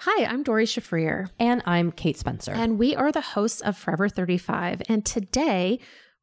Hi, I'm Dory Shafrir. And I'm Kate Spencer. And we are the hosts of Forever 35. And today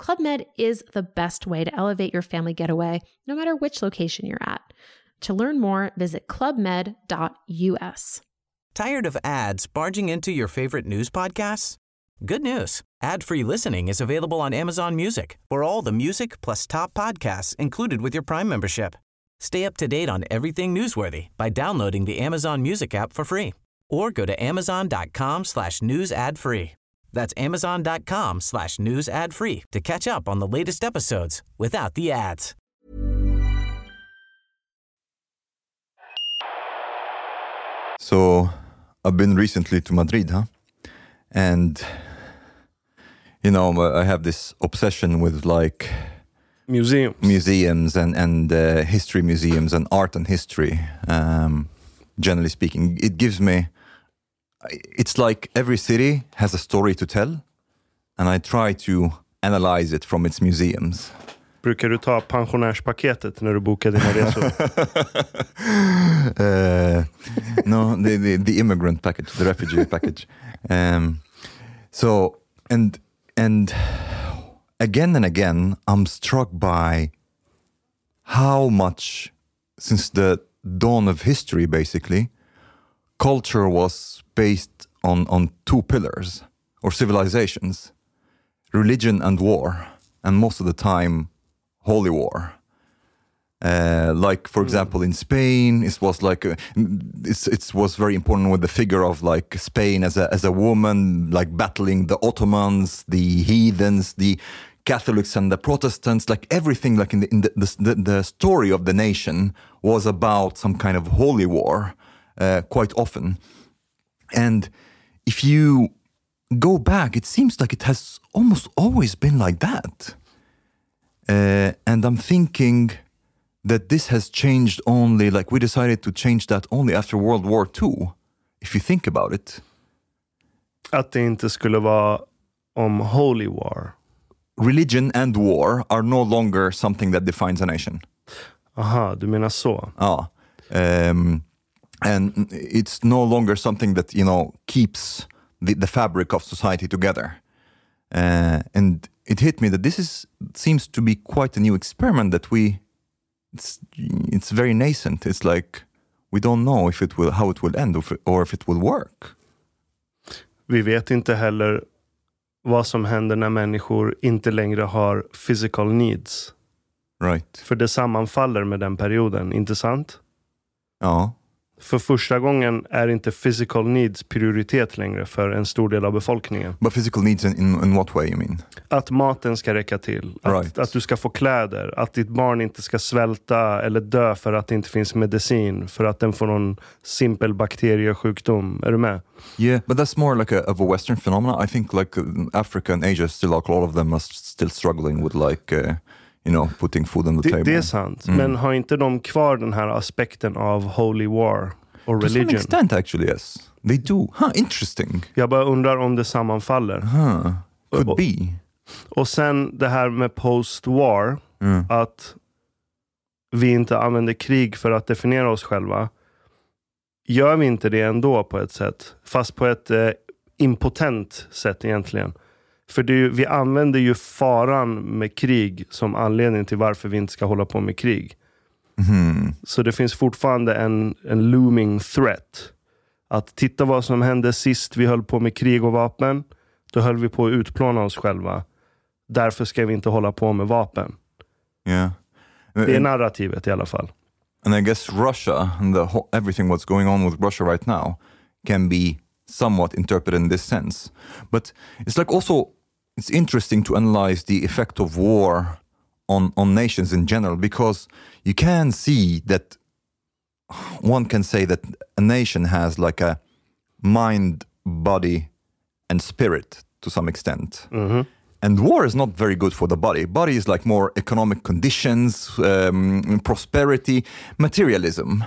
Club Med is the best way to elevate your family getaway, no matter which location you're at. To learn more, visit clubmed.us. Tired of ads barging into your favorite news podcasts? Good news. Ad-free listening is available on Amazon Music for all the music plus top podcasts included with your Prime membership. Stay up to date on everything newsworthy by downloading the Amazon Music app for free or go to amazon.com slash news ad free. That's amazon.com slash news ad free to catch up on the latest episodes without the ads. So I've been recently to Madrid, huh? And you know, I have this obsession with like Museums. museums and and uh, history museums and art and history. Um, generally speaking, it gives me. It's like every city has a story to tell, and I try to analyze it from its museums. Brukar du ta pensionärspaketet när du bokar dina resor? uh, no, the, the the immigrant package, the refugee package. Um, so and and again and again, I'm struck by how much since the dawn of history, basically, culture was based on on two pillars or civilizations: religion and war, and most of the time, holy war. Uh, like for example in Spain, it was like uh, it's, it was very important with the figure of like Spain as a as a woman, like battling the Ottomans, the heathens, the Catholics and the Protestants. Like everything, like in the in the the, the story of the nation was about some kind of holy war, uh, quite often. And if you go back, it seems like it has almost always been like that. Uh, and I'm thinking that this has changed only, like we decided to change that only after World War II, if you think about it. Att det inte skulle vara om Holy War. Religion and war are no longer something that defines a nation. Aha, du menar så? Ah, um, and it's no longer something that you know keeps the, the fabric of society together. Uh, and it hit me that this is seems to be quite a new experiment that we it's it's very nascent. It's like we don't know if it will how it will end or if, it will work. Vi vet inte heller vad som händer när människor inte längre har physical needs. Right. För det sammanfaller med den perioden, inte sant? Ja. För första gången är inte physical needs prioritet längre för en stor del av befolkningen. But physical needs in, in, what way you mean? Att maten ska räcka till, att, Right. att du ska få kläder, att ditt barn inte ska svälta eller dö för att det inte finns medicin, för att den får någon simpel bakteriesjukdom. Är du med? Yeah, but that's more like a, of a Western phenomenon. I think like uh, Africa and Asia, still like a lot of them are still struggling with like uh, you know putting food on the Det, table. det är sant. Mm. Men har inte de kvar den här aspekten av holy war och to some religion? extent, actually, yes, they do. Huh, interesting. Jag bara undrar om det sammanfaller. Huh, could Och- be. Och sen det här med post-war, Mm. att vi inte använder krig för att definiera oss själva. Gör vi inte det ändå på ett sätt? Fast på ett eh, impotent sätt egentligen. För det vi använder ju faran med krig som anledning till varför vi inte ska hålla på med krig. Mhm. Så det finns fortfarande en, en looming threat. Att titta vad som hände sist vi höll på med krig och vapen. då höll vi på att utplåna oss själva. Därför ska vi inte hålla på med vapen. Yeah. Det är narrativet i alla fall. And I guess Russia and the whole, everything what's going on with Russia right now can be somewhat interpreted in this sense. But it's like also it's interesting to analyze the effect of war on on nations in general because you can see that one can say that a nation has like a mind, body, and spirit to some extent. And war is not very good for the body. Body is like more economic conditions, um, prosperity, materialism.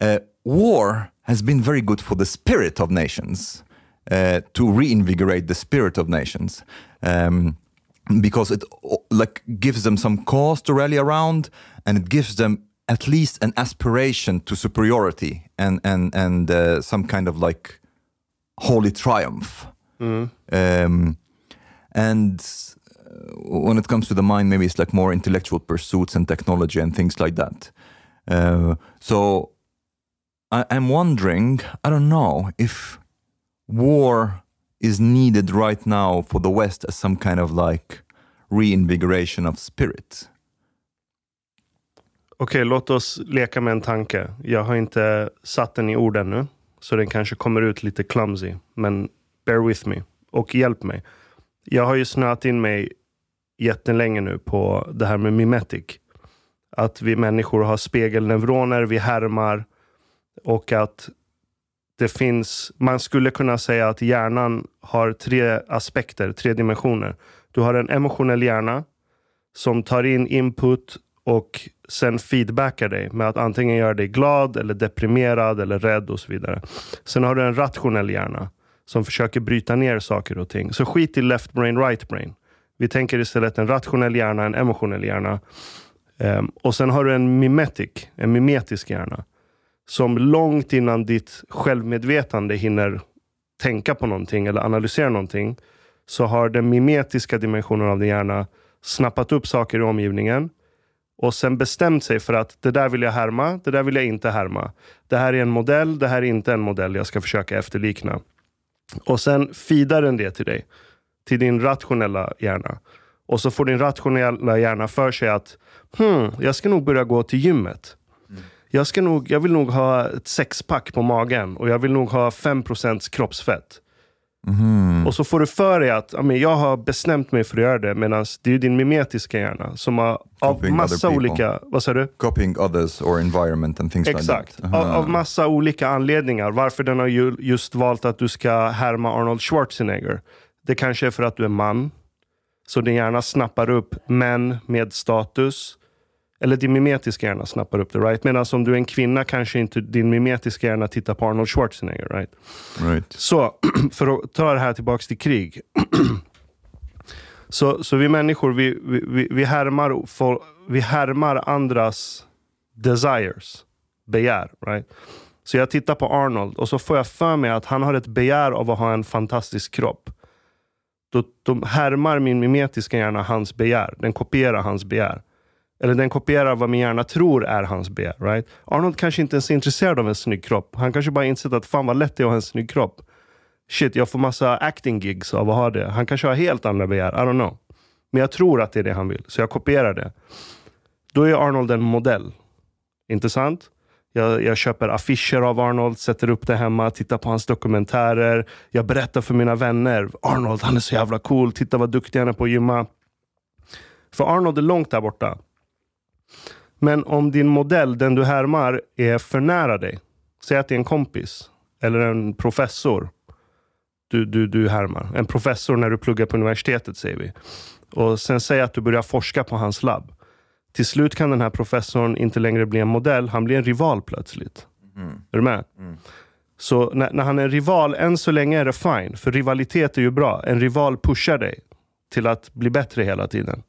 Uh, war has been very good for the spirit of nations, uh, to reinvigorate the spirit of nations. Um, because it like gives them some cause to rally around and it gives them at least an aspiration to superiority and and and uh, some kind of like holy triumph um, and uh, when it comes to the mind maybe it's like more intellectual pursuits and technology and things like that uh, so I, i'm wondering i don't know if war is needed right now for the West as some kind of like reinvigoration of spirit. Okej, låt oss leka med en tanke. Jag har inte satt den i ord ännu. Så den kanske kommer ut lite clumsy. Men bear with me. Och hjälp mig. Jag har ju snöat in mig jättelänge nu på det här med mimetic. Att vi människor har spegelneuroner, vi härmar. Och att det finns, man skulle kunna säga att hjärnan har tre aspekter, tre dimensioner. Du har en emotionell hjärna som tar in input och sen feedbackar dig med att antingen göra dig glad eller deprimerad eller rädd och så vidare. Sen har du en rationell hjärna som försöker bryta ner saker och ting. Så skit i left brain, right brain. Vi tänker istället en rationell hjärna, en emotionell hjärna. Um, och sen har du en mimetic, en mimetisk hjärna. Som långt innan ditt självmedvetande hinner tänka på någonting eller analysera någonting. Så har den mimetiska dimensionen av din hjärna snappat upp saker i omgivningen. Och sen bestämt sig för att det där vill jag härma, det där vill jag inte härma. Det här är en modell, det här är inte en modell jag ska försöka efterlikna. Och sen feedar den det till dig. Till din rationella hjärna. Och så får din rationella hjärna för sig att hmm, jag ska nog börja gå till gymmet. Jag, ska nog, jag vill nog ha ett sexpack på magen och jag vill nog ha 5% kroppsfett. Och så får du för dig att jag har bestämt mig för att göra det medan det är din mimetiska hjärna som har av massa olika... Vad sa du? Copying others or environment and things Exakt. like that. Av, av massa olika anledningar. Varför den har ju just valt att du ska härma Arnold Schwarzenegger. Det kanske är för att du är man. Så din hjärna snappar upp män med status. Eller din mimetiska hjärna snappar upp det. Right? Medan om du är en kvinna kanske inte din mimetiska hjärna tittar på Arnold Schwarzenegger. Right? Right. Så, för att ta det här tillbaks till krig. så, så vi människor, vi, vi, vi, härmar, vi härmar andras desires, begär. Right? Så jag tittar på Arnold och så får jag för mig att han har ett begär av att ha en fantastisk kropp. Då, då härmar min mimetiska hjärna hans begär. Den kopierar hans begär. Eller den kopierar vad min hjärna tror är hans begär. Right? Arnold kanske inte ens är intresserad av en snygg kropp. Han kanske bara insett att fan vad lätt det är att ha en snygg kropp. Shit, jag får massa acting gigs av att ha det. Han kanske har helt andra begär. I don't know. Men jag tror att det är det han vill, så jag kopierar det. Då är Arnold en modell. Inte sant? Jag, jag köper affischer av Arnold, sätter upp det hemma, tittar på hans dokumentärer. Jag berättar för mina vänner. Arnold, han är så jävla cool. Titta vad duktig han är på att gymma. För Arnold är långt där borta. Men om din modell, den du härmar, är för nära dig. Säg att det är en kompis eller en professor du, du, du härmar. En professor när du pluggar på universitetet, säger vi. Och sen säg att du börjar forska på hans labb. Till slut kan den här professorn inte längre bli en modell, han blir en rival plötsligt. Är du med? Så när, när han är en rival, än så länge är det fine. För rivalitet är ju bra. En rival pushar dig till att bli bättre hela tiden.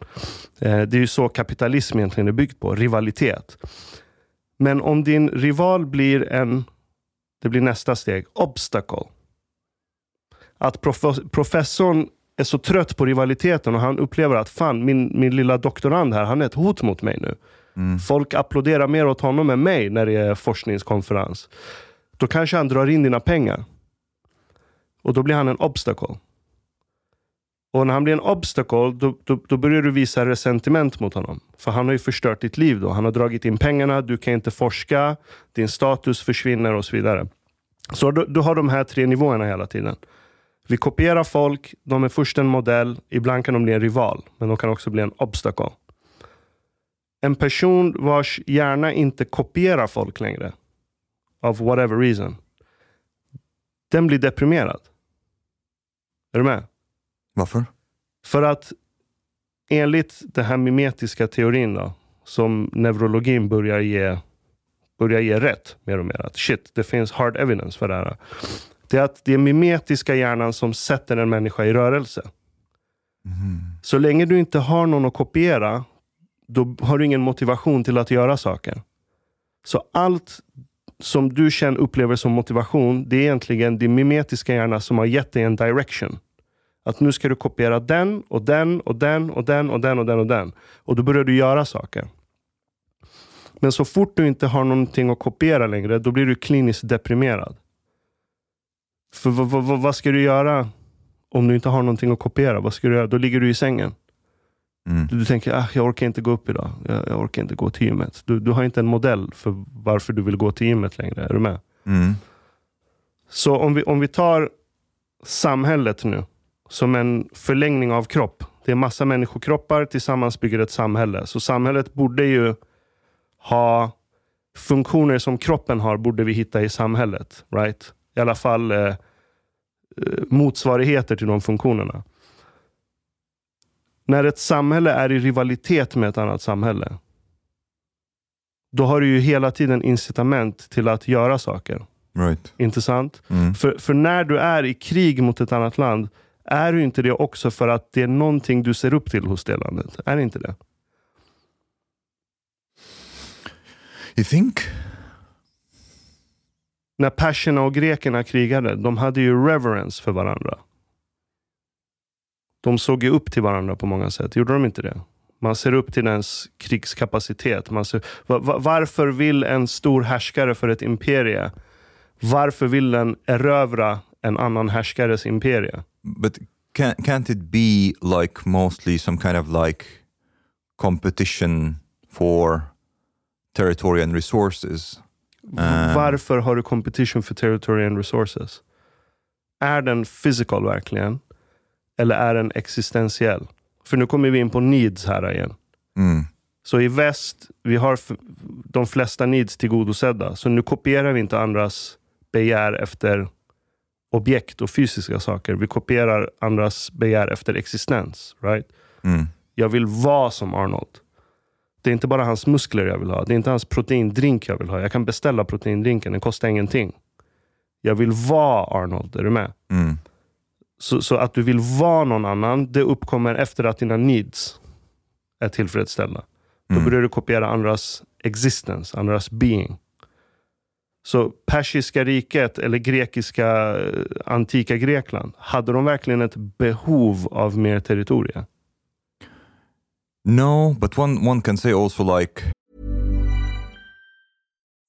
Eh, det är ju så kapitalism egentligen är byggt på, rivalitet. Men om din rival blir en, det blir nästa steg, obstacle. Att prof- professorn är så trött på rivaliteten och han upplever att fan, min, min lilla doktorand här, han är ett hot mot mig nu. Folk applåderar mer åt honom än mig när det är forskningskonferens. Då kanske han drar in dina pengar. Och då blir han en obstacle. Och när han blir en obstacle, då, då, då, börjar du visa resentiment mot honom. För han har ju förstört ditt liv då. Han har dragit in pengarna, du kan inte forska, din status försvinner och så vidare. Så du, du har de här tre nivåerna hela tiden. Vi kopierar folk, de är först en modell, ibland kan de bli en rival, men de kan också bli en obstacle. En person vars hjärna inte kopierar folk längre, of whatever reason, den blir deprimerad. Är du med? Varför? För att enligt den här mimetiska teorin då, som neurologin börjar ge, börjar ge rätt mer och mer. Att shit, det finns hard evidence för det här. Det är att det är mimetiska hjärnan som sätter en människa i rörelse. Mm. Så länge du inte har någon att kopiera, då har du ingen motivation till att göra saker. Så allt som du känner upplever som motivation, det är egentligen din mimetiska hjärna som har gett dig en direction. Att nu ska du kopiera den och den och den och den och den och den och den. Och då börjar du göra saker. Men så fort du inte har någonting att kopiera längre, då blir du kliniskt deprimerad. För vad ska du göra om du inte har någonting att kopiera? Vad ska du göra? Då ligger du i sängen. Mm. Du, du, tänker, ah, jag orkar inte gå upp idag. Jag, jag orkar inte gå till gymmet. Du, du har inte en modell för varför du vill gå till gymmet längre. Är du med? Mm. Så om vi, om vi tar samhället nu som en förlängning av kropp. Det är massa människokroppar tillsammans bygger ett samhälle. Så samhället borde ju ha funktioner som kroppen har, borde vi hitta i samhället. Right? I alla fall eh, eh motsvarigheter till de funktionerna. När ett samhälle är i rivalitet med ett annat samhälle, då har du ju hela tiden incitament till att göra saker. Right. Intressant? Mm. För, för när du är i krig mot ett annat land, är du inte det också för att det är någonting du ser upp till hos det landet? Är det inte det? You think? När perserna och grekerna krigade, de hade ju reverence för varandra. De såg ju upp till varandra på många sätt. Gjorde de inte det? Man ser upp till ens krigskapacitet. Man ser, varför vill en stor härskare för ett imperie, varför vill den erövra en annan härskares imperie? But can, can't it be like mostly some kind of like competition for territory and resources? Um, Varför har du competition for territory and resources? Är den physical verkligen? Eller är den existentiell? För nu kommer vi in på needs här igen. Mm. Så i väst, vi har de flesta needs tillgodosedda. Så nu kopierar vi inte andras begär efter objekt och fysiska saker. Vi kopierar andras begär efter existens. Right? Mm. Jag vill vara som Arnold. Det är inte bara hans muskler jag vill ha. Det är inte hans proteindrink jag vill ha. Jag kan beställa proteindrinken, den kostar ingenting. Jag vill vara Arnold, är du med? Mm. Så, så, att du vill vara någon annan, det uppkommer efter att dina needs är tillfredsställda. Mm. Då börjar du kopiera andras existence, andras being. Så persiska riket eller grekiska eh, antika Grekland, hade de verkligen ett behov av mer territorium? No, but one, one can say also like...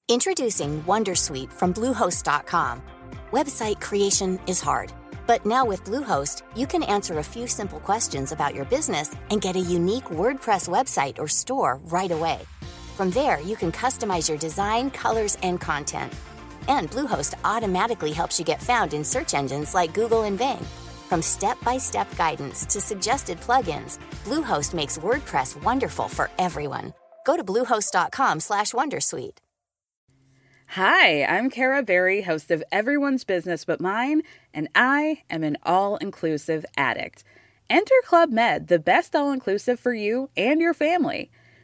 Introducing Wondersuite from Bluehost.com. Website creation is hard, but now with Bluehost, you can answer a few simple questions about your business and get a unique WordPress website or store right away. From there, you can customize your design, colors, and content. And Bluehost automatically helps you get found in search engines like Google and Bing. From step-by-step guidance to suggested plugins, Bluehost makes WordPress wonderful for everyone. Go to bluehost.com/wondersuite. Hi, I'm Kara Berry, host of Everyone's Business But Mine, and I am an all-inclusive addict. Enter Club Med, the best all-inclusive for you and your family.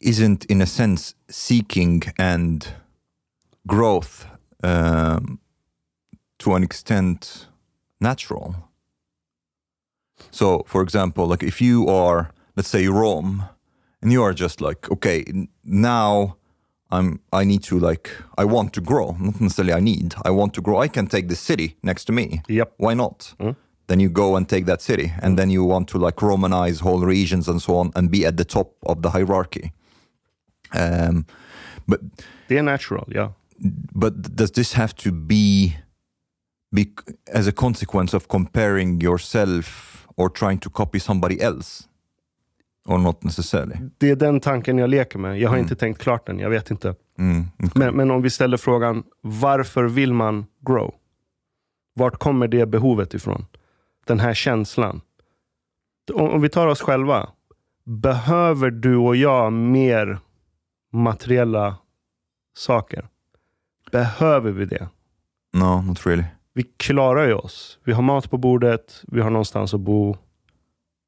Isn't in a sense seeking and growth um, to an extent natural So, for example, like if you are, let's say, Rome, and you are just like, okay, now I'm, I need to like, I want to grow. Not necessarily I need. I want to grow. I can take the city next to me. Yep. Why not? Then you go and take that city, and then you want to like Romanize whole regions and so on, and be at the top of the hierarchy. Um, but Det är natural, ja. but does this have to be, be as a consequence of comparing yourself or trying to copy somebody else or not necessarily Det är den tanken jag leker med. Jag har inte tänkt klart den, jag vet inte. mm. Men, men om vi ställer frågan, varför vill man grow? Vart kommer det behovet ifrån? Den här känslan. Om, om vi tar oss själva. Behöver du och jag mer materiella saker? Behöver vi det? no not really Vi klarar ju oss. Vi har mat på bordet, vi har någonstans att bo.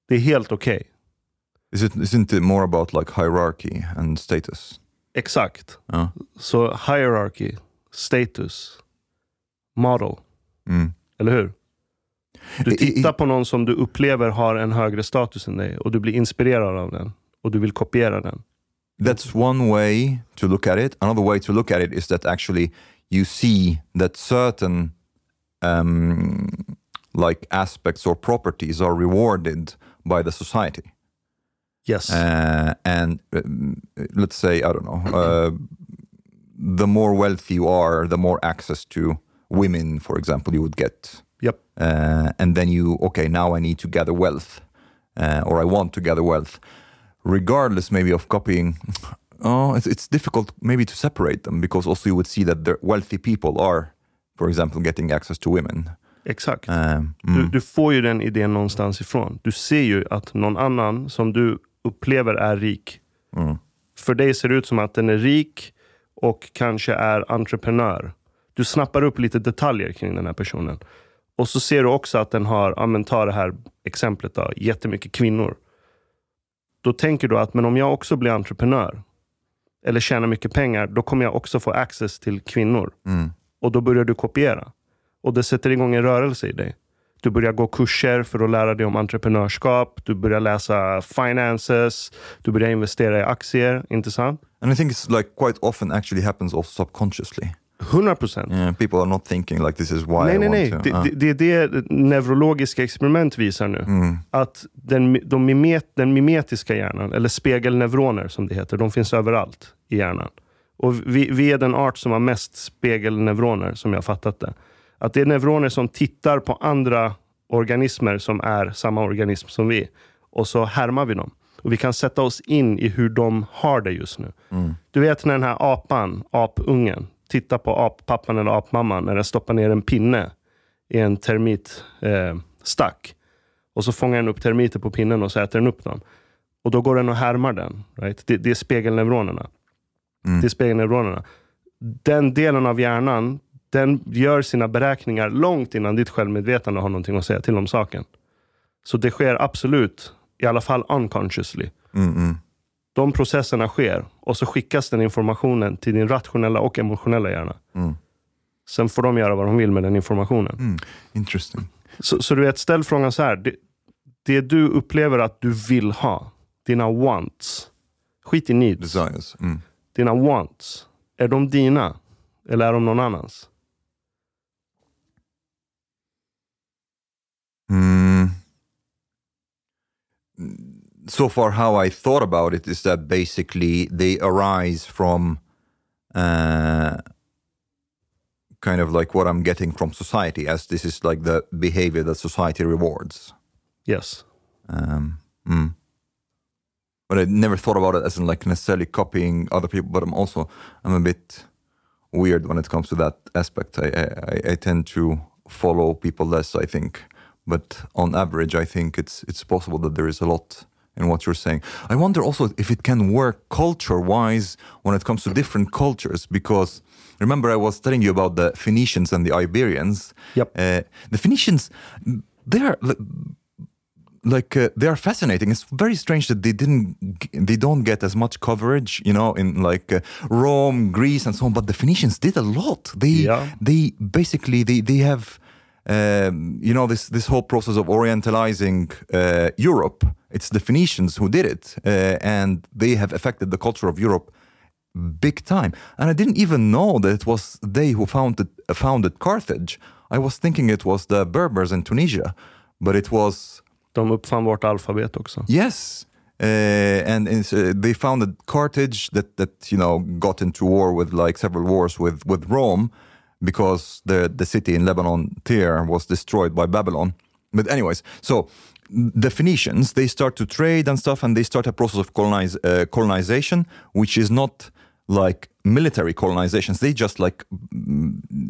Det är helt okej. Is it isn't it more about like hierarchy and status Exakt. Ja. Så hierarchy, status, model. mm. Eller hur? Du tittar på någon som du upplever har en högre status än dig och du blir inspirerad av den och du vill kopiera den. That's one way to look at it another way to look at it is that actually you see that certain um, like aspects or properties are rewarded by the society Yes. uh, and um, let's say I don't know, uh, the more wealthy you are, the more access to women, for example, you would get, Yep. uh, and then you okay, now I need to gather wealth, uh, or I want to gather wealth, regardless maybe of copying. Oh, it's, it's difficult maybe to separate them because also you would see that the wealthy people are, for example, getting access to women. Exakt. Du, mm, du får ju den idén någonstans ifrån. Du ser ju att någon annan som du upplever är rik. mm, För dig ser det ut som att den är rik och kanske är entreprenör. Du snappar upp lite detaljer kring den här personen. Och så ser du också att den har, ja men ta det här exemplet då, jättemycket kvinnor. Då tänker du att men om jag också blir entreprenör eller tjänar mycket pengar, då kommer jag också få access till kvinnor. mm, Och då börjar du kopiera. Och det sätter igång en rörelse i dig. Du börjar gå kurser för att lära dig om entreprenörskap. Du börjar läsa finances. Du börjar investera i aktier. Inte sant? and I think it's like quite often actually happens also subconsciously. 100 procent. Yeah, people are not thinking like this is why Nej, I nej, want nej. to. Det, uh, det, det är det neurologiska experiment visar nu. mm, Att den, de mimet, den mimetiska hjärnan, eller spegelneuroner som det heter, de finns överallt i hjärnan. Och vi, vi är den art som har mest spegelneuroner, som jag fattat det. Att det är neuroner som tittar på andra organismer som är samma organism som vi. Och så härmar vi dem. Och vi kan sätta oss in i hur de har det just nu. Du vet när den här apan, apungen, tittar på appappan eller apmamman när den stoppar ner en pinne i en termitstack. Eh, och så fångar den upp termiter på pinnen och så äter den upp dem. Och då går den och härmar den. Right? Det, det är spegelneuronerna. Det är spegelneuronerna. Den delen av hjärnan, den gör sina beräkningar långt innan ditt självmedvetande har någonting att säga till om saken. Så det sker absolut, i alla fall unconsciously. mm, mm. De processerna sker och så skickas den informationen till din rationella och emotionella hjärna. Mm. Sen får de göra vad de vill med den informationen. Mm. Interesting. Så, så du vet, ställ frågan så här. Det, det du upplever att du vill ha, dina wants. Skit i needs. Desires. Mm. Dina wants. Är de dina? Eller är de någon annans? Mm. So far, how I thought about it is that basically they arise from uh, kind of like what I'm getting from society, as this is like the behavior that society rewards. Yes. Um, mm. But I never thought about it as in like necessarily copying other people. But I'm also I'm a bit weird when it comes to that aspect. I I, I tend to follow people less. I think, but on average, I think it's it's possible that there is a lot in what you're saying. I wonder also if it can work culture-wise when it comes to different cultures because. Remember, I was telling you about the Phoenicians and the Iberians. Yep. Uh, the Phoenicians, they are like uh, they are fascinating. It's very strange that they didn't, they don't get as much coverage, you know, in like uh, Rome, Greece, and so on. But the Phoenicians did a lot. They, Yeah. they basically they they have um, you know, this this whole process of orientalizing uh, Europe. It's the Phoenicians who did it, uh, and they have affected the culture of Europe big time. And I didn't even know that it was they who founded founded Carthage. I was thinking it was the Berbers in Tunisia, but it was De uppfann vårt alfabet också. Yes, uh, and uh, they founded Carthage that that you know got into war with like several wars with with Rome because the the city in Lebanon Tyre was destroyed by Babylon. But anyways, so the Phoenicians they start to trade and stuff, and they start a process of colonize, uh, colonization, which is not like military colonizations. They just like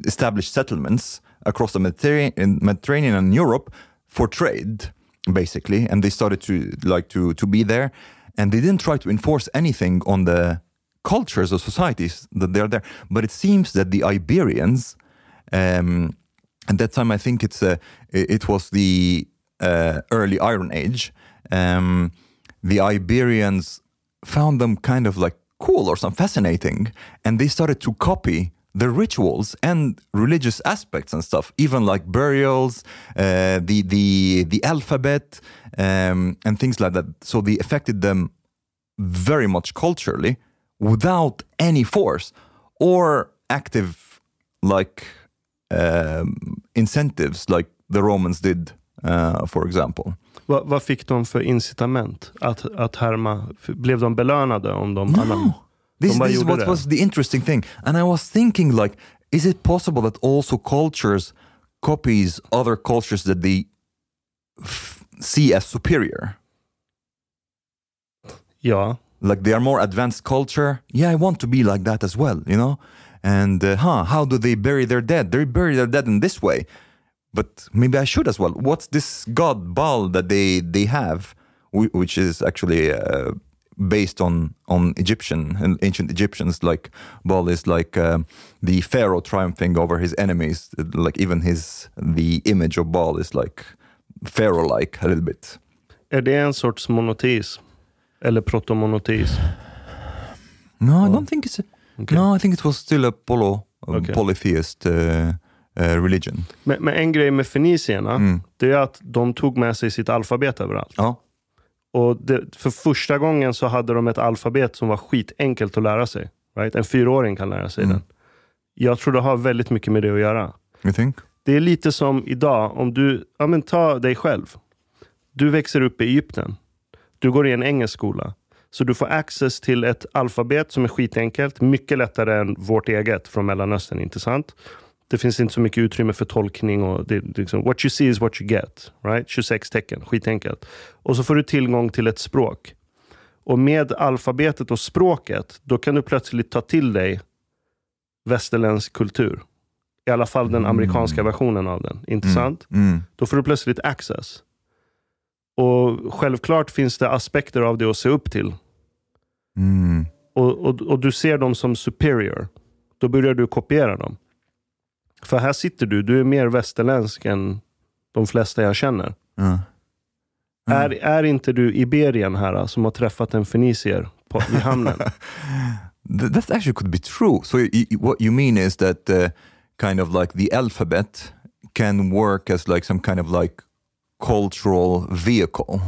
establish settlements across the Mediterranean, and Europe for trade basically, and they started to like to to be there, and they didn't try to enforce anything on the cultures or societies that they're there. But it seems that the Iberians, um, at that time, I think it's a, it was the uh, early Iron Age. Um, the Iberians found them kind of like cool or some fascinating, and they started to copy the rituals and religious aspects and stuff, even like burials, uh, the the the alphabet, um, and things like that. So they affected them very much culturally without any force or active like um, incentives like the Romans did, uh, for example. Va, vad fick de för incitament att, att härma? Blev de belönade om de anam- This, De this is what det. was the interesting thing. And I was thinking like, is it possible that also cultures copies other cultures that they see as superior? Ja, Like they are more advanced culture. Yeah, I want to be like that as well, you know? And uh, huh, how do they bury their dead? They bury their dead in this way. But maybe I should as well. What's this god Baal that they they have, which is actually uh, based on on Egyptian and ancient Egyptians? Like Baal is like um, the pharaoh triumphing over his enemies. Like even his the image of Baal is like pharaoh-like a little bit. är det en sorts monoteism? Eller protomonoteism? No, I don't think it's. A, Okay. No, I think it was still a polo, a Okay. polytheist uh, uh, religion. Men, men en grej med fenicierna, Mm. det är att de tog med sig sitt alfabet överallt. Ja. Och det, för första gången så hade de ett alfabet som var skitenkelt att lära sig. Right? En fyraåring kan lära sig Mm. den. Jag tror det har väldigt mycket med det att göra. You think? Det är lite som idag, om du, ja men ta dig själv. Du växer upp i Egypten. Du går i en engelsk skola. Så du får access till ett alfabet som är skitenkelt. Mycket lättare än vårt eget från Mellanöstern, inte sant? Det finns inte så mycket utrymme för tolkning. och det, det liksom, What you see is what you get. Right? 26 tecken, skitenkelt. Och så får du tillgång till ett språk. Och med alfabetet och språket, då kan du plötsligt ta till dig västerländsk kultur. I alla fall den amerikanska versionen av den. Inte sant? Mm. Då får du plötsligt access. Och självklart finns det aspekter av det att se upp till. Mm. Och, och, och du ser dem som superior. Då börjar du kopiera dem. För här sitter du, du är mer västerländsk än de flesta jag känner. Ja. Är, är inte du Iberien här som har träffat en fenicier på, i hamnen? Th- that actually could be true. So what you mean is that uh, kind of like the alphabet can work as like some kind of like cultural vehicle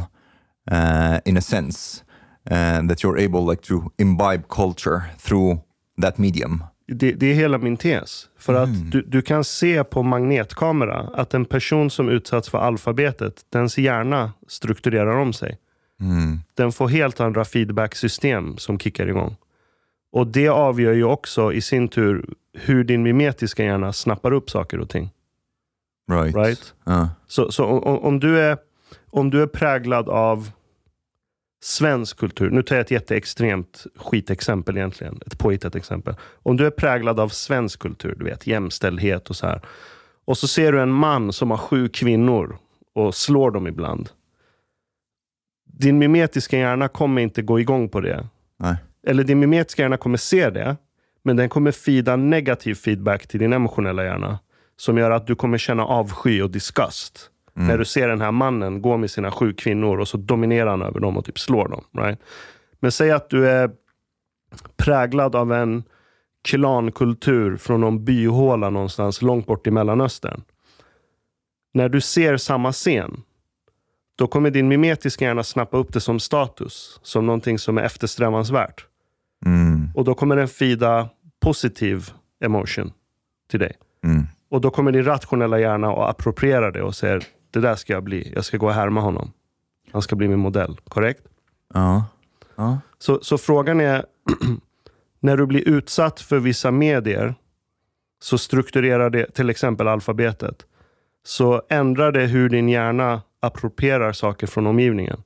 uh, in a sense, and that you're able like to imbibe culture through that medium. Det, det är hela min tes. För att du, du kan se på magnetkamera att en person som utsatts för alfabetet, dens hjärna strukturerar om sig. Den får helt andra feedback-system som kickar igång. Och det avgör ju också i sin tur hur din mimetiska hjärna snappar upp saker och ting. Right. Right? Uh, Så, så om, om, du är, om du är präglad av svensk kultur, nu tar jag ett jätteextremt skitexempel egentligen, ett påhittat exempel. Om du är präglad av svensk kultur, du vet jämställdhet och så här. Och så ser du en man som har sju kvinnor och slår dem ibland. Din mimetiska hjärna kommer inte gå igång på det. nej. Eller din mimetiska hjärna kommer se det, men den kommer feeda negativ feedback till din emotionella hjärna. Som gör att du kommer känna avsky och disgust. När du ser den här mannen gå med sina sju kvinnor och så dominerar han över dem och typ slår dem. Right? Men säg att du är präglad av en klankultur från någon byhåla någonstans långt bort i Mellanöstern. När du ser samma scen, då kommer din mimetiska hjärna snappa upp det som status, som någonting som är eftersträvansvärt. Mm. Och då kommer den fida positiv emotion till dig. Mm. Och då kommer din rationella hjärna att appropriera det och säger, det där ska jag bli. Jag ska gå och härma honom. Han ska bli min modell. Korrekt? Ja. Ja. Så, så frågan är, när du blir utsatt för vissa medier, så strukturerar det, till exempel alfabetet, så ändrar det hur din hjärna approprierar saker från omgivningen.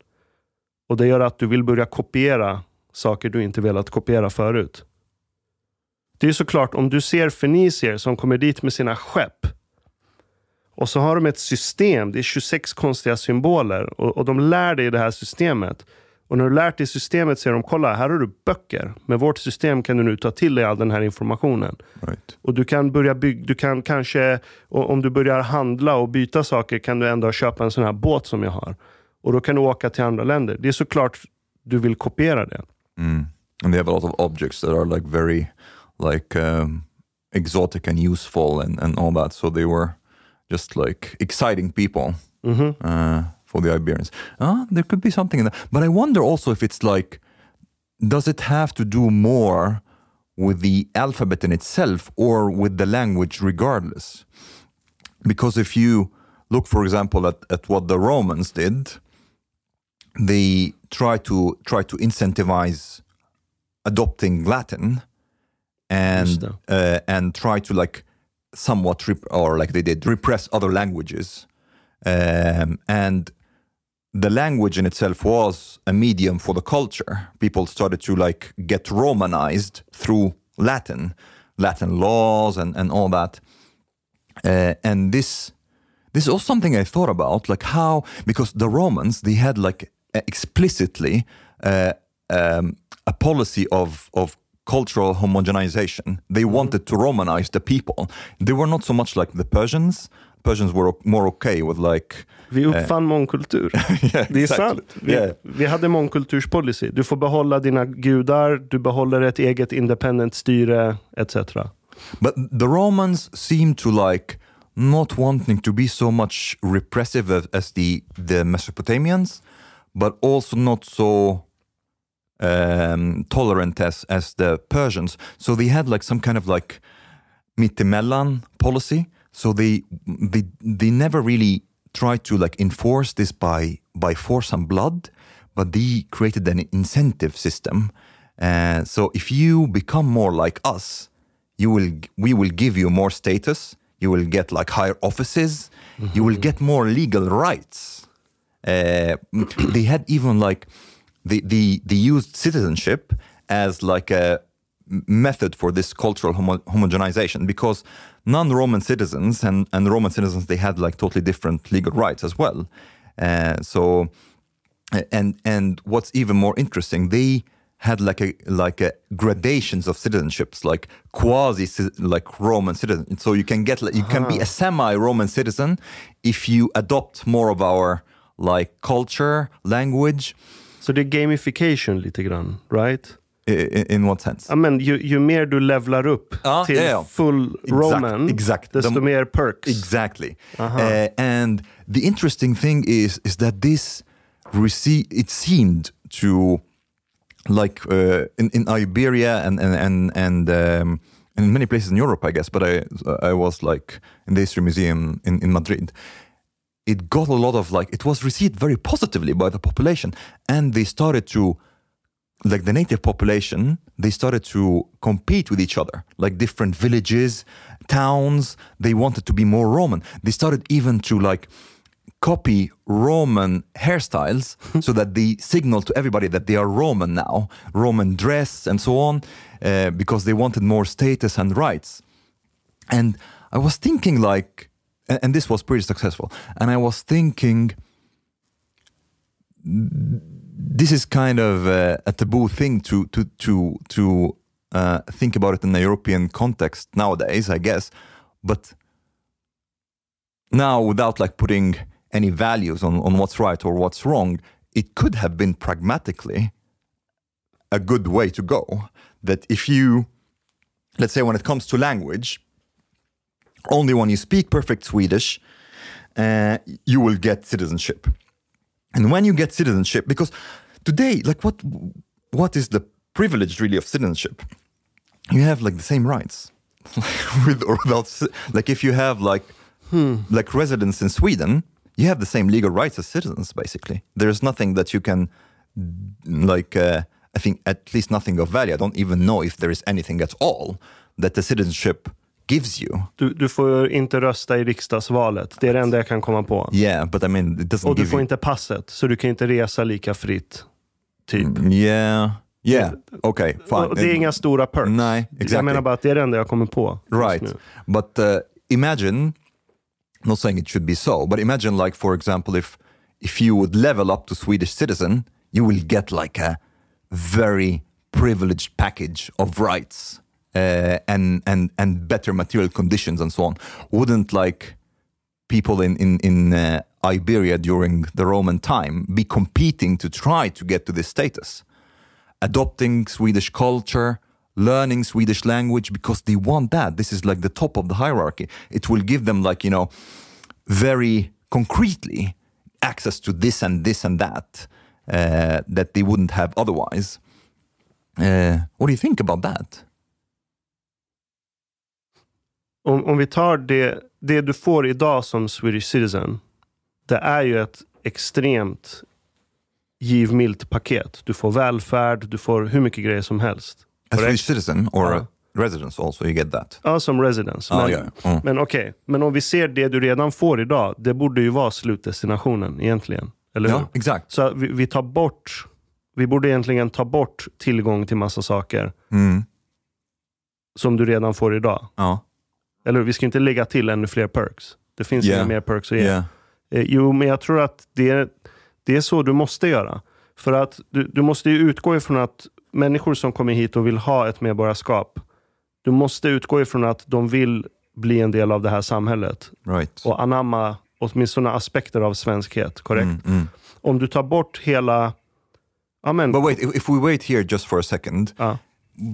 Och det gör att du vill börja kopiera saker du inte velat kopiera förut. Det är såklart, om du ser fenicier som kommer dit med sina skepp och så har de ett system, det är 26 konstiga symboler och, och de lär dig det här systemet. Och när du lärt dig systemet säger de, kolla här har du böcker. Med vårt system kan du nu ta till dig all den här informationen. Right. Och du kan börja bygga, du kan kanske, och om du börjar handla och byta saker kan du ändå köpa en sån här båt som jag har. Och då kan du åka till andra länder. Det är såklart du vill kopiera det. Mm. And they have a lot of objects that are like very like um, exotic and useful and, and all that. So they were just like exciting people uh, for the Iberians. Uh, there could be something in that. But I wonder also if it's like, does it have to do more with the alphabet in itself or with the language regardless? Because if you look, for example, at, at what the Romans did, they try to try to incentivize adopting Latin and uh, and try to like somewhat rep- or like they did repress other languages. Um, and the language in itself was a medium for the culture. People started to like get romanized through latin latin laws and, and all that. Uh, and this this is also something I thought about, like how because the Romans they had like explicitly uh, um, a policy of of cultural homogenization. They mm-hmm. wanted to Romanize the people. They were not so much like the Persians. Persians were more okay with like Vi eh, uppfann mångkultur. yeah, Det är sant. Vi, Yeah. vi hade mångkulturspolicy. Du får behålla dina gudar, du behåller ett eget independent styre, etc. But the Romans seem to like not wanting to be so much repressive as, as the the Mesopotamians, but also not so um, tolerant as as the Persians. So they had like some kind of like mittemellan policy. So they they they never really tried to like enforce this by by force and blood, but they created an incentive system. Uh, so if you become more like us, you will we will give you more status. You will get like higher offices. You will get more legal rights. Uh, they had even like they, they they used citizenship as like a method for this cultural homo- homogenization because non-Roman citizens and, and Roman citizens they had like totally different legal rights as well. Uh, so and and what's even more interesting, they had like a like a gradations of citizenships, like quasi like Roman citizen. So you can get like, you can be a semi-Roman citizen if you adopt more of our like culture, language. Så det är gamification lite grann, right? In, in what sense? Ja, men ju, ju mer du levlar upp Ja, till ja, ja. full Roman, exakt. desto De- mer perks. Exactly. Uh, and the interesting thing is is that this rece- it seemed to like uh, in, in Iberia and and and and, um, and in many places in Europe, I guess. But I I was like in the History Museum in, in Madrid. It got a lot of like it was received very positively by the population, and they started to like the native population, they started to compete with each other, like different villages, towns. They wanted to be more Roman. They started even to like copy Roman hairstyles so that they signal to everybody that they are Roman now, Roman dress and so on, uh, because they wanted more status and rights. And I was thinking like, and, and this was pretty successful. And I was thinking, this is kind of uh, a taboo thing to to to to uh, think about it in a European context nowadays, I guess. But now, without like putting any values on on what's right or what's wrong, it could have been pragmatically a good way to go. That if you, let's say, when it comes to language, only when you speak perfect Swedish uh, you will get citizenship. And when you get citizenship, because today, like what what is the privilege really of citizenship? You have like the same rights, with or without. Like if you have like like residence in Sweden, you have the same legal rights as citizens. Basically, there's nothing that you can like. Uh, I think at least nothing of value. I don't even know if there is anything at all that the citizenship gives you. Du, du får inte rösta i riksdagsvalet. Det är det enda jag kan komma på. Yeah, but I mean, it doesn't Och du give får you. inte passet, så du kan inte resa lika fritt. Typ. Yeah, yeah, okay, fine. Det är inga stora perks. Nej, Jag exactly. menar bara att det är det enda jag kommer på. right nu. but uh, imagine not saying it should be so but imagine like for example if if you would level up to swedish citizen you will get like a very privileged package of rights uh, and and and better material conditions and so on wouldn't like people in in in uh, Iberia during the Roman time be competing to try to get to this status adopting Swedish culture, learning Swedish language because they want that. This is like the top of the hierarchy. It will give them like, you know, very concretely access to this and this and that uh, that they wouldn't have otherwise. Uh, what do you think about that? Om, om vi tar det, det du får idag som Swedish citizen. Det är ju ett extremt givmilt paket. Du får välfärd, du får hur mycket grejer som helst. A Correct. Swedish citizen or Ja. a residence also, you get that? Ja, som residence. Ja, Men, ja, ja. Mm. men okej, men om vi ser det du redan får idag. Det borde ju vara slutdestinationen egentligen. Eller hur? Ja, exakt. Så vi, vi tar bort, vi borde egentligen ta bort tillgång till massa saker Mm. som du redan får idag. Ja. Eller vi ska inte lägga till ännu fler perks. Det finns Yeah. inga mer perks att ge. Yeah. Eh, Jo, men jag tror att det, det är så du måste göra. För att du, du måste ju utgå ifrån att människor som kommer hit och vill ha ett medborgarskap, du måste utgå ifrån att de vill bli en del av det här samhället Right. och anamma åtminstone aspekter av svenskhet. Korrekt? Mm, mm. Om du tar bort hela... Ja, men, But wait, if, we wait here just for a second, ja.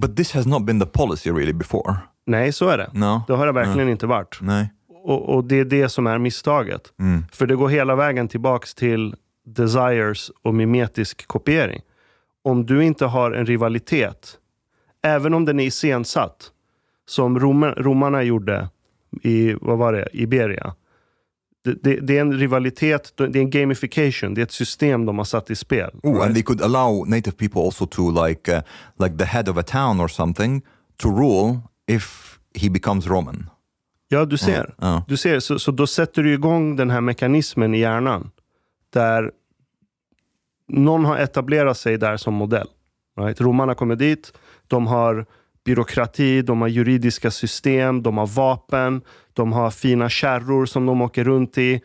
but this has not been the policy really before. Nej, så är det. No. Det har det verkligen inte varit. Nej. Och, och det är det som är misstaget. Mm. För det går hela vägen tillbaks till desires och mimetisk kopiering. Om du inte har en rivalitet, även om den är iscensatt, som Roma, romarna gjorde i, vad var det, Iberia. Det, det, det är en rivalitet, det är en gamification, det är ett system de har satt i spel. Oh, right? and they could allow native people also to like uh, like the head of a town or something to rule if he becomes Roman. Ja, du ser. Ja. Du ser så, så då sätter du igång den här mekanismen i hjärnan. Där någon har etablerat sig där som modell. Right? Romarna kommer dit, de har byråkrati, de har juridiska system, de har vapen, de har fina kärror som de åker runt i.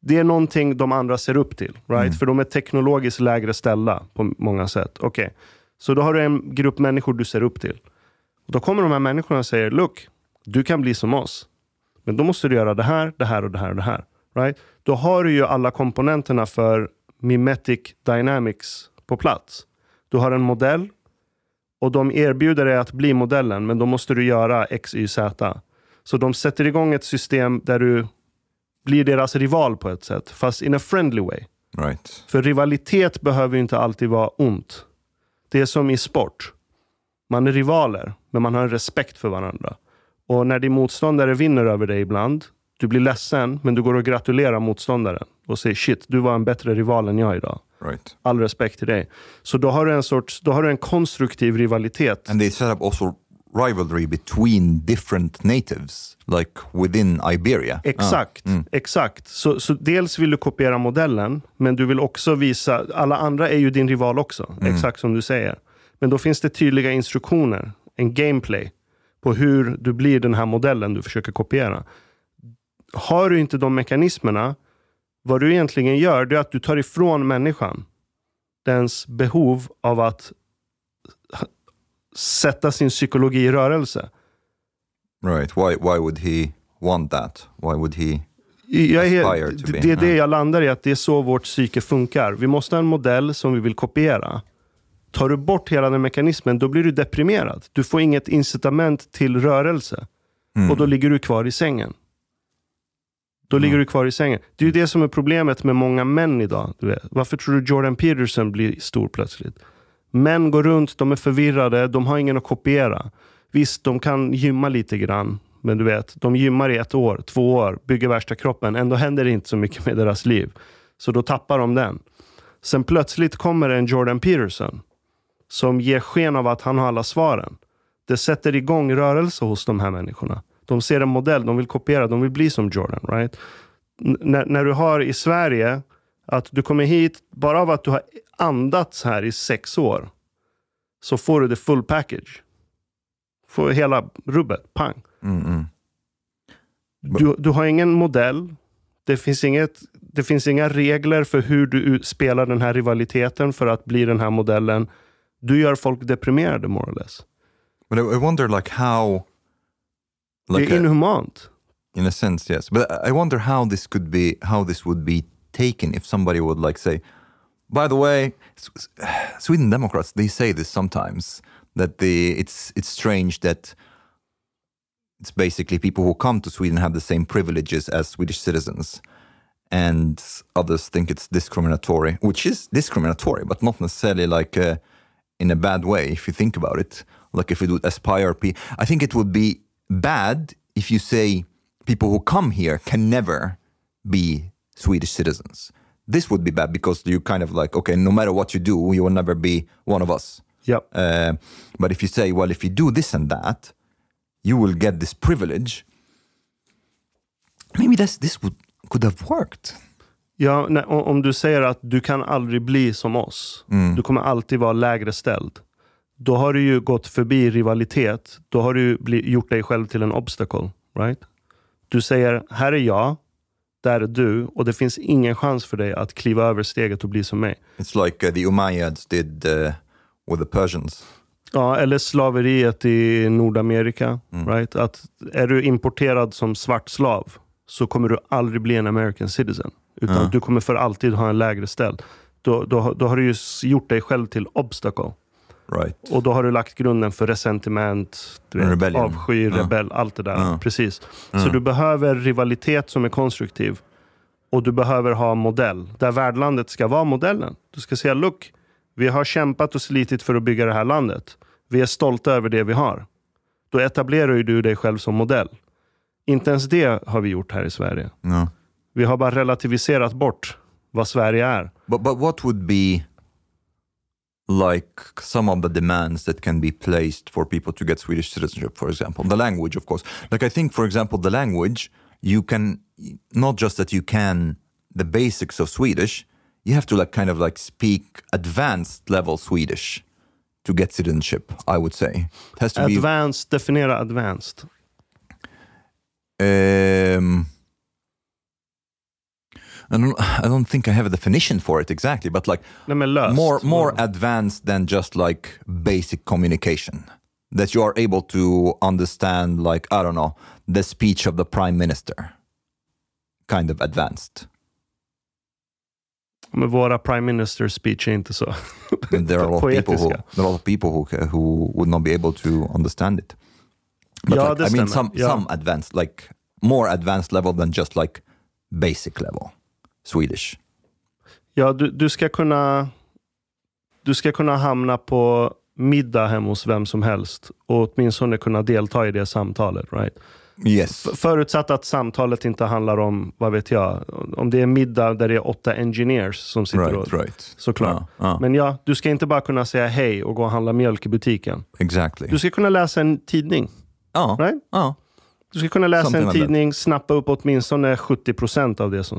Det är någonting de andra ser upp till. Right? För de är teknologiskt lägre ställda på många sätt. Okej, Så då har du en grupp människor du ser upp till. Och då kommer de här människorna och säger, look, du kan bli som oss. Men då måste du göra det här, det här och det här och det här. Right? Då har du ju alla komponenterna för Mimetic Dynamics på plats. Du har en modell och de erbjuder dig att bli modellen, men då måste du göra X, Y, Z. Så de sätter igång ett system där du blir deras rival på ett sätt, fast in a friendly way. Right. För rivalitet behöver ju inte alltid vara ont. Det är som i sport. Man är rivaler, men man har en respekt för varandra. Och när din motståndare vinner över dig ibland, du blir ledsen, men du går och gratulerar motståndaren och säger shit, du var en bättre rival än jag idag. Right. All respekt till dig. Så då har du en sorts, då har du en konstruktiv rivalitet. And they set up also rivalry between different natives, like within Iberia. Exakt, exakt. Så, så dels vill du kopiera modellen, men du vill också visa, alla andra är ju din rival också, exakt som du säger. Men då finns det tydliga instruktioner, en gameplay, på hur du blir den här modellen du försöker kopiera. Har du inte de mekanismerna, vad du egentligen gör, det är att du tar ifrån människan dens behov av att sätta sin psykologi i rörelse. Right. Why? Why would he want that? Why would he? Jag är Aspire helt, to be, det är det ja. jag landar i, att det är så vårt psyke funkar. Vi måste ha en modell som vi vill kopiera. Tar du bort hela den mekanismen, då blir du deprimerad. Du får inget incitament till rörelse. Mm. Och då ligger du kvar i sängen. Då ligger du kvar i sängen. Det är ju det som är problemet med många män idag. Du vet. Varför tror du Jordan Peterson blir stor plötsligt? Män går runt, de är förvirrade, de har ingen att kopiera. Visst, de kan gymma lite grann. Men du vet, de gymmar i ett år, två år, bygger värsta kroppen. Ändå händer det inte så mycket med deras liv. Så då tappar de den. Sen plötsligt kommer en Jordan Peterson som ger sken av att han har alla svaren. Det sätter igång rörelse hos de här människorna. De ser en modell, de vill kopiera, de vill bli som Jordan. Right? N när du har i Sverige att du kommer hit, bara av att du har andats här i sex år, så får du det full package. Får hela rubbet, pang. Mm, mm. Du, du har ingen modell. Det finns, inget, det finns inga regler för hur du spelar den här rivaliteten för att bli den här modellen. Du gör folk deprimerade, more or less. But I, wonder like how... Like det är inhumant. in a sense, yes. But I wonder how this could be, how this would be taken if somebody would like say, by the way, Sweden Democrats they say this sometimes that the it's it's strange that it's basically people who come to Sweden have the same privileges as Swedish citizens, and others think it's discriminatory, which is discriminatory, but not necessarily like uh, in a bad way if you think about it. Like if it would aspire, I think it would be bad if you say people who come here can never be Swedish citizens. This would be bad because you kind of like, okay, no matter what you do, you will never be one of us. Ja. Uh, but if you say, well, if you do this and that, you will get this privilege. Maybe that's, this would, could have worked. Ja, nej, om du säger att du kan aldrig bli som oss. Du kommer alltid vara lägre ställd. Då har du ju gått förbi rivalitet. Då har du bli, gjort dig själv till en obstacle. Right? Du säger, här är jag, där är du och det finns ingen chans för dig att kliva över steget och bli som mig. It's like uh, the Umayyads did uh, with the Persians. Ja, eller slaveriet i Nordamerika. Right? Att är du importerad som svart slav så kommer du aldrig bli en American citizen. Utan du kommer för alltid ha en lägre ställd. Då, då, då har du ju gjort dig själv till obstacle. Right. Och då har du lagt grunden för resentiment, vet, avsky, Ja. rebell, allt det där. Ja. Precis. Så du behöver rivalitet som är konstruktiv. Och du behöver ha modell. Där värdlandet ska vara modellen. Du ska säga, look, vi har kämpat och slitit för att bygga det här landet. Vi är stolta över det vi har. Då etablerar du dig själv som modell. Inte ens det har vi gjort här i Sverige. No. Vi har bara relativiserat bort vad Sverige är. But but what would be like some of the demands that can be placed for people to get Swedish citizenship, for example? The language, of course. Like I think, for example, the language, you can not just that you can the basics of Swedish, you have to like kind of like speak advanced level Swedish to get citizenship, I would say. It has to be Advanced, definiera advanced. Um, I don't. I don't think I have a definition for it exactly, but like löst. more more advanced than just like basic communication. That you are able to understand, like I don't know, the speech of the prime minister. Kind of advanced. Men våra prime minister speech är inte så. There are a lot of people who there are a lot of people who who would not be able to understand it. But Ja, like, det I mean, stämmer. some Ja. some advanced, like more advanced level than just like basic level Swedish. Ja, du, du ska kunna du ska kunna hamna på middag hemma hos vem som helst och åtminstone kunna delta i det samtalet. Right? Yes. Förutsatt att samtalet inte handlar om, vad vet jag, om det är middag där det är åtta engineers som sitter Right, och... right. Såklart. Ja, ja. Men ja, du ska inte bara kunna säga hej och gå och handla mjölk i butiken. Exactly. Du ska kunna läsa en tidning. ja, Right? ja. Du ska kunna läsa Something en tidning, snappa upp åtminstone 70% av det som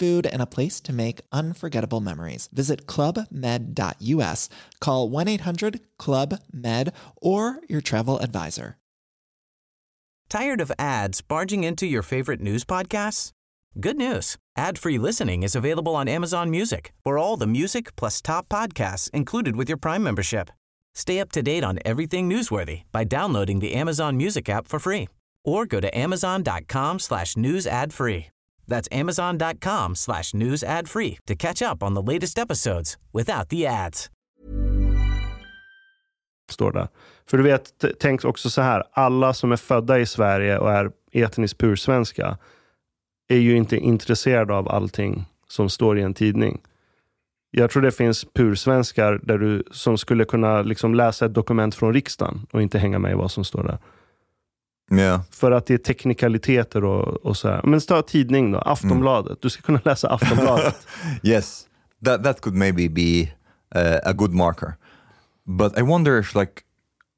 food, and a place to make unforgettable memories. Visit clubmed.us, call 1 800 Club Med, or your travel advisor. Tired of ads barging into your favorite news podcasts? Good news. Ad-free listening is available on Amazon Music for all the music plus top podcasts included with your Prime membership. Stay up to date on everything newsworthy by downloading the Amazon Music app for free or go to amazon.com slash news ad free. That's amazon.com slash news ad free to catch up on the latest episodes without the ads. står det. För du vet, tänk också så här. Alla som är födda i Sverige och är etniskt pursvenska är ju inte intresserade av allting som står i en tidning. Jag tror det finns pursvenskar där du, som skulle kunna liksom läsa ett dokument från riksdagen och inte hänga med i vad som står där. Yeah. För att det är teknikaliteter och, och så här. Men ta tidning då, Aftonbladet. Du ska kunna läsa Aftonbladet. Yes, that that could maybe be uh, a good marker. But I wonder if like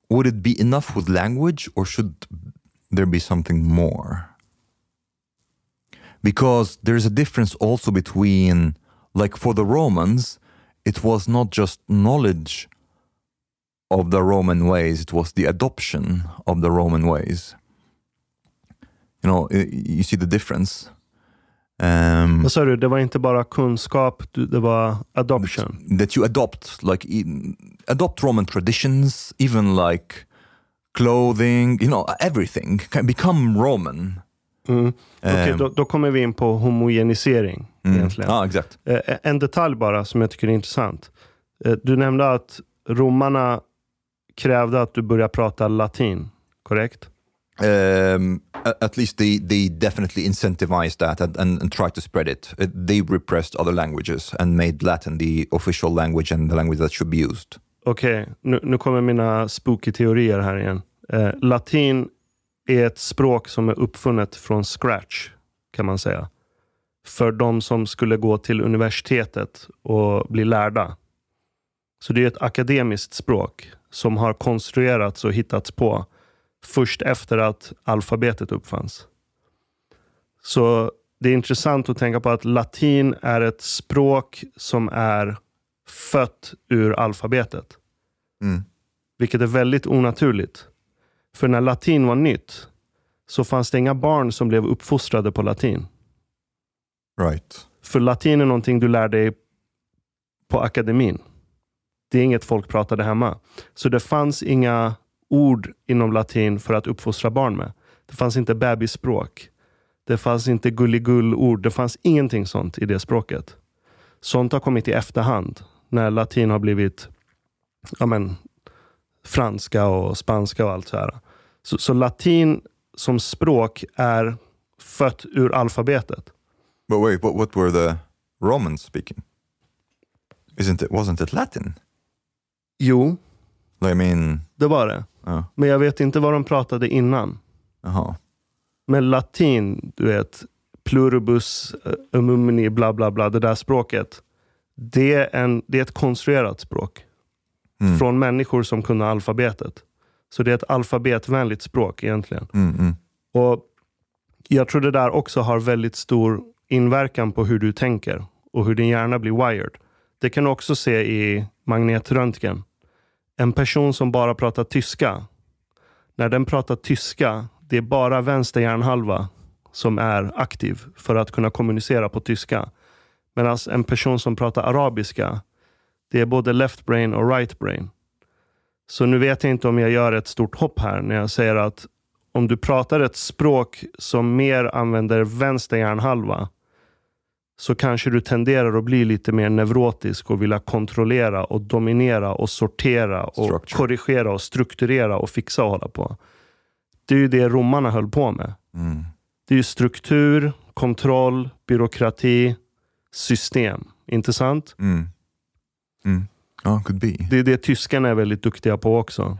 would it be enough with language or should there be something more? Because there's a difference also between like for the Romans it was not just knowledge of the Roman ways, it was the adoption of the Roman ways. You know, you see the difference. Um, sa du? Det var inte bara kunskap, det var adoption. that you adopt like e- adopt roman traditions even like clothing you know everything can become roman Mm. Okej, Um, då, då kommer vi in på homogenisering. mm. egentligen. ah exact Eh, En detalj bara som jag tycker är intressant. Eh, Du nämnde att romarna krävde att du börjar prata latin, korrekt? Um, at least they they definitely incentivized that and, and, and tried to spread it uh, they repressed other languages and made latin the official language and the language that should be used Okej, nu, nu kommer mina spooky teorier här igen. Eh, latin är ett språk som är uppfunnet från scratch, kan man säga. För de som skulle gå till universitetet och bli lärda. Så det är ett akademiskt språk som har konstruerats och hittats på först efter att alfabetet uppfanns. Så det är intressant att tänka på att latin är ett språk som är fött ur alfabetet. Mm. Vilket är väldigt onaturligt. För när latin var nytt så fanns det inga barn som blev uppfostrade på latin. right För latin är någonting du lär dig på akademin. Det är inget folk pratade hemma. Så det fanns inga ord inom latin för att uppfostra barn med. Det fanns inte bebisspråk. Det fanns inte gulligull-ord. Det fanns ingenting sånt i det språket. Sånt har kommit i efterhand. När latin har blivit ja men, franska och spanska och allt så här. Så, så latin som språk är fött ur alfabetet. but wait what, what were the romans speaking isn't it wasn't it latin Jo, i mean det var det. Men jag vet inte vad de pratade innan. uh-huh. Men latin, du vet, pluribus eh, umumni, bla bla bla, det där språket. Det är, en, det är ett konstruerat språk. Mm. Från människor som kunde alfabetet. Så det är ett alfabetvänligt språk egentligen. Mm, mm. Och Jag tror det där också har väldigt stor inverkan på hur du tänker och hur din hjärna blir wired. Det kan du också se i magnetröntgen. En person som bara pratar tyska, när den pratar tyska, det är bara vänster hjärnhalva som är aktiv för att kunna kommunicera på tyska. Medan en person som pratar arabiska, det är både left brain och right brain. Så nu vet jag inte om jag gör ett stort hopp här när jag säger att om du pratar ett språk som mer använder vänster hjärnhalva så kanske du tenderar att bli lite mer neurotisk och vilja kontrollera och dominera och sortera och Structure. korrigera och strukturera och fixa och hålla på. Det är ju det romarna höll på med. Mm. Det är ju struktur, kontroll, byråkrati, system. Inte sant? Mm. Mm. Oh, could be. Det är det tyskarna är väldigt duktiga på också.